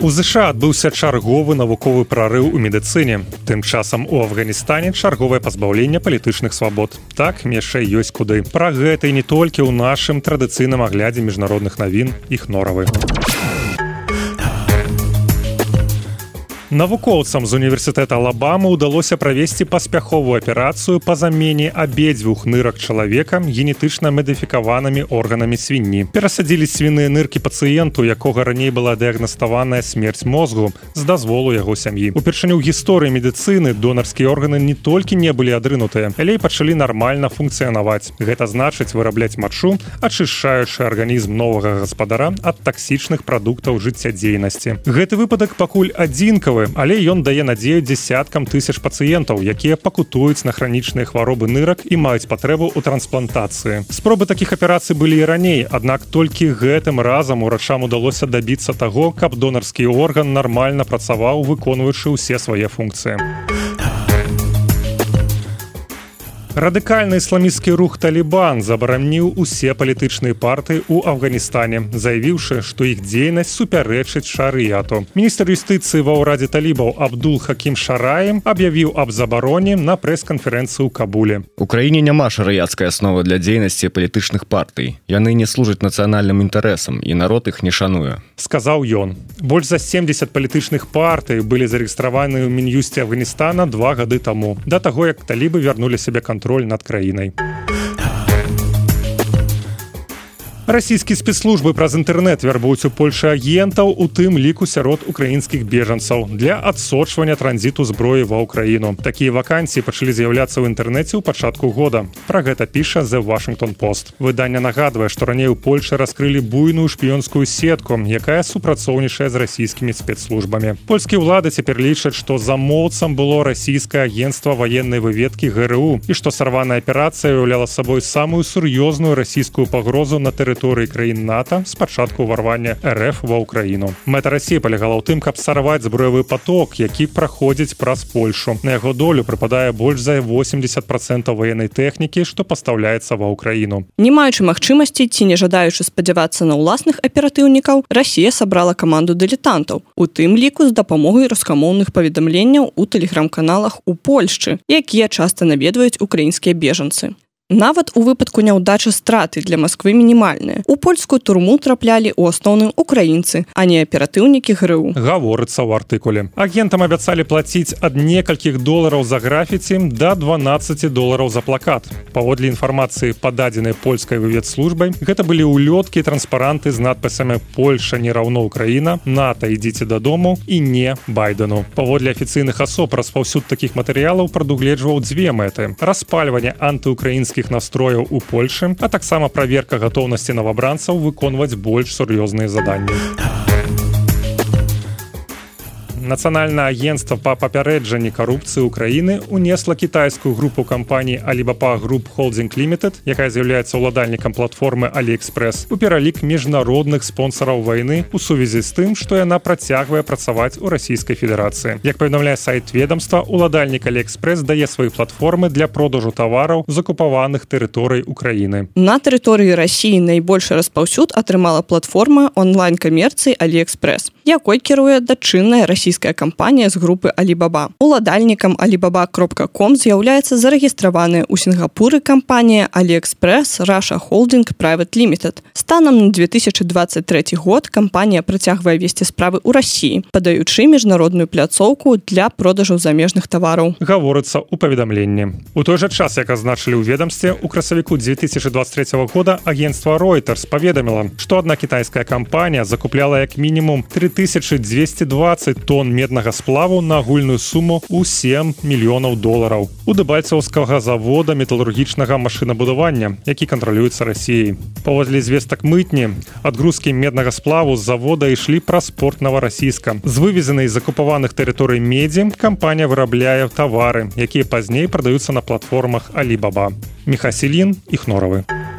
У ЗША адбыўся чарговы навуковы прарыў у медыцыне. Тым часам у Афганістане чарговае пазбаўленне палітычных свабод. Так яшчэ ёсць куды. Пра гэта і не толькі ў нашым традыцыйным аглядзе міжнародных навін іх норавы. Навукоўцам з універсітэта Алабамы ўдалося правесці паспяховую аперацыю па замене абедзвюх нырак чалавека генетычна мадыфікаванымі органамі свінні. Перасадзілі свіныя ныркі пацыенту, якога раней была дыягнаставаная смерць мозгу з дазволу яго сям'і. Упершыню ў гісторыі медыцыны донарскія органы не толькі не былі адрынутыя, але і пачалі нармальна функцыянаваць. Гэта значыць вырабляць мачу, ачышчаючы арганізм новага гаспадара ад таксічных прадуктаў жыццядзейнасці. Гэты выпадак пакуль адзінкавы лекавы але ён дае надзею десяткам тысяч пацыентаў якія пакутуюць на хранічныя хваробы нырак і маюць патрэбу ў трансплантацыі. Спробы такіх аперацый былі і раней аднак толькі гэтым разам урачам удалося дабіцца таго каб донарскі орган нармальна працаваў выконваючы ўсе свае функцыі радыкальны ісламісцкі рух талібан забараніў усе палітычныя партыі ў афганістане заявіўшы што іх дзейнасць супярэчыць шарыяту. Міністр юстыцыі ва ўрадзе талібаў абдул хакім шараем аб'явіў аб забароне на прэс-канферэнцыі ў кабуле. У краіне няма шарыяцкай асновы для дзейнасці палітычных партый. Яны не служаць нацыянальным інтарэсам і народ іх не шануе. Сказаў ён. Больш за 70 палітычных партый былі зарэгістраваны ў мін'юсці афганістана два гады таму да таго як талібы вярнулі сябе кантроль контроль над краінай расійскі спецслужбы праз інтэрнэт вярбуюць у польшы агентаў у тым ліку сярод украінскіх бежанцаў для адсочвання транзіту зброі ва ўкраіну такія вакансіі пачалі з'яўляцца ў інтэрнэце ў пачатку года. Пра гэта піша за вашингтон пост выданне нагадвае што раней у польльше раскрылі буйную шпіёнскую сетку якая супрацоўнічае з расійскімі спецслужбамі. Польскія ўлады цяпер лічаць што замоўцам было расійскае агенцтва военной выведкі гру і што сарваная аперацыя уяўляла сабой самую сур'ёзную расійскую пагрозу на тэрыторыі тэрыторыі краін нато спачатку ўварвання рф ва ўкраіну. Мэта рассіі палягала ў тым каб сарваць зброевы поток які праходзіць праз польшу. На яго долю прыпадае больш за 80 процентов военной тэхнікі што пастаўляецца ва ўкраіну. Не маючы магчымасці ці не жадаючы спадзявацца на ўласных аператыўнікаў Росія сабрала каманду дылетантаў у тым ліку з дапамогай раскамоўных паведамленняў у тэлеграм-каналах у Польшчы якія часта наведваюць украінскія бежанцы Нават у выпадку няўдачы страты для Масквы мінімальныя. У польскую турму траплялі ў асноўным украінцы, а не аператыўнікі ГРУ. Гаворыцца ў артыкуле. Агентам абяцалі плаціць ад некалькіх долараў за графіці да 12 долараў за плакат. Паводле інфармацыі пададзенай польскай выведслужбай, гэта былі ўлёткі транспаранты з надпісамі Польша не раўно Украіна, НАТА ідзіце дадому і не байдену. Паводле афіцыйных асоб распаўсюд такіх матэрыялаў прадугледжваў дзве мэты. распальванне антыукраінскіх грамадскіх настрояў у Польшы, а таксама праверка гатоўнасці новабранцаў выконваць больш сур'ёзныя заданні. Нацыянальнае агентство па папярэджанні карупцыі ўкраіны унесла кітайскую групу кампаній Алибапа груп холдинг лімітед, якая з'яўляецца ўладальнікам платформы Алиэкспрэс у пералік міжнародных спонсораў вайны у сувязі з тым, што яна працягвае працаваць у расійскай федэрацыі. Як паведамляе сайт ведомства, уладальнік Алиэкспрэс дае свае платформы для продажу тавараў з акупаваных тэрыторый Украіны. На тэрыторыі рассіі найбольшы распаўсюд атрымала платформа онлайн-камерцыі Алиэкспрэс, якой кіруе дачынная расійская расійская кампанія з групы алибаба уладальнікам ком з'яўляецца зарэгістраваная ў сінгапуры кампанія алиэкспресс раша холдинг private limited. Станам на 2023 год кампанія працягвае весці справы ў рассіі падаючы міжнародную пляцоўку для продажу замежных тавараў. Гаворыцца у паведамленні. У той жа час як азначылі ў ведомстве у красавіку 2023 года агентства reuters паведаміла што одна кітайская кампанія закупляла як мінімум 3220 тонн тонн меднага сплаву на агульную суму ў 7 мільёнаў долараў. У дэбальцаўскага завода металургічнага машынабудавання які кантралюецца рассіяй паводле звестак мытні адгрузкі меднага сплаву з завода ішлі праз спорт новорасійска з вывезенай закупаваных тэрыторый медзі кампанія вырабляе тавары якія пазней прадаюцца на платформах алибаба мехасілін іх норавы у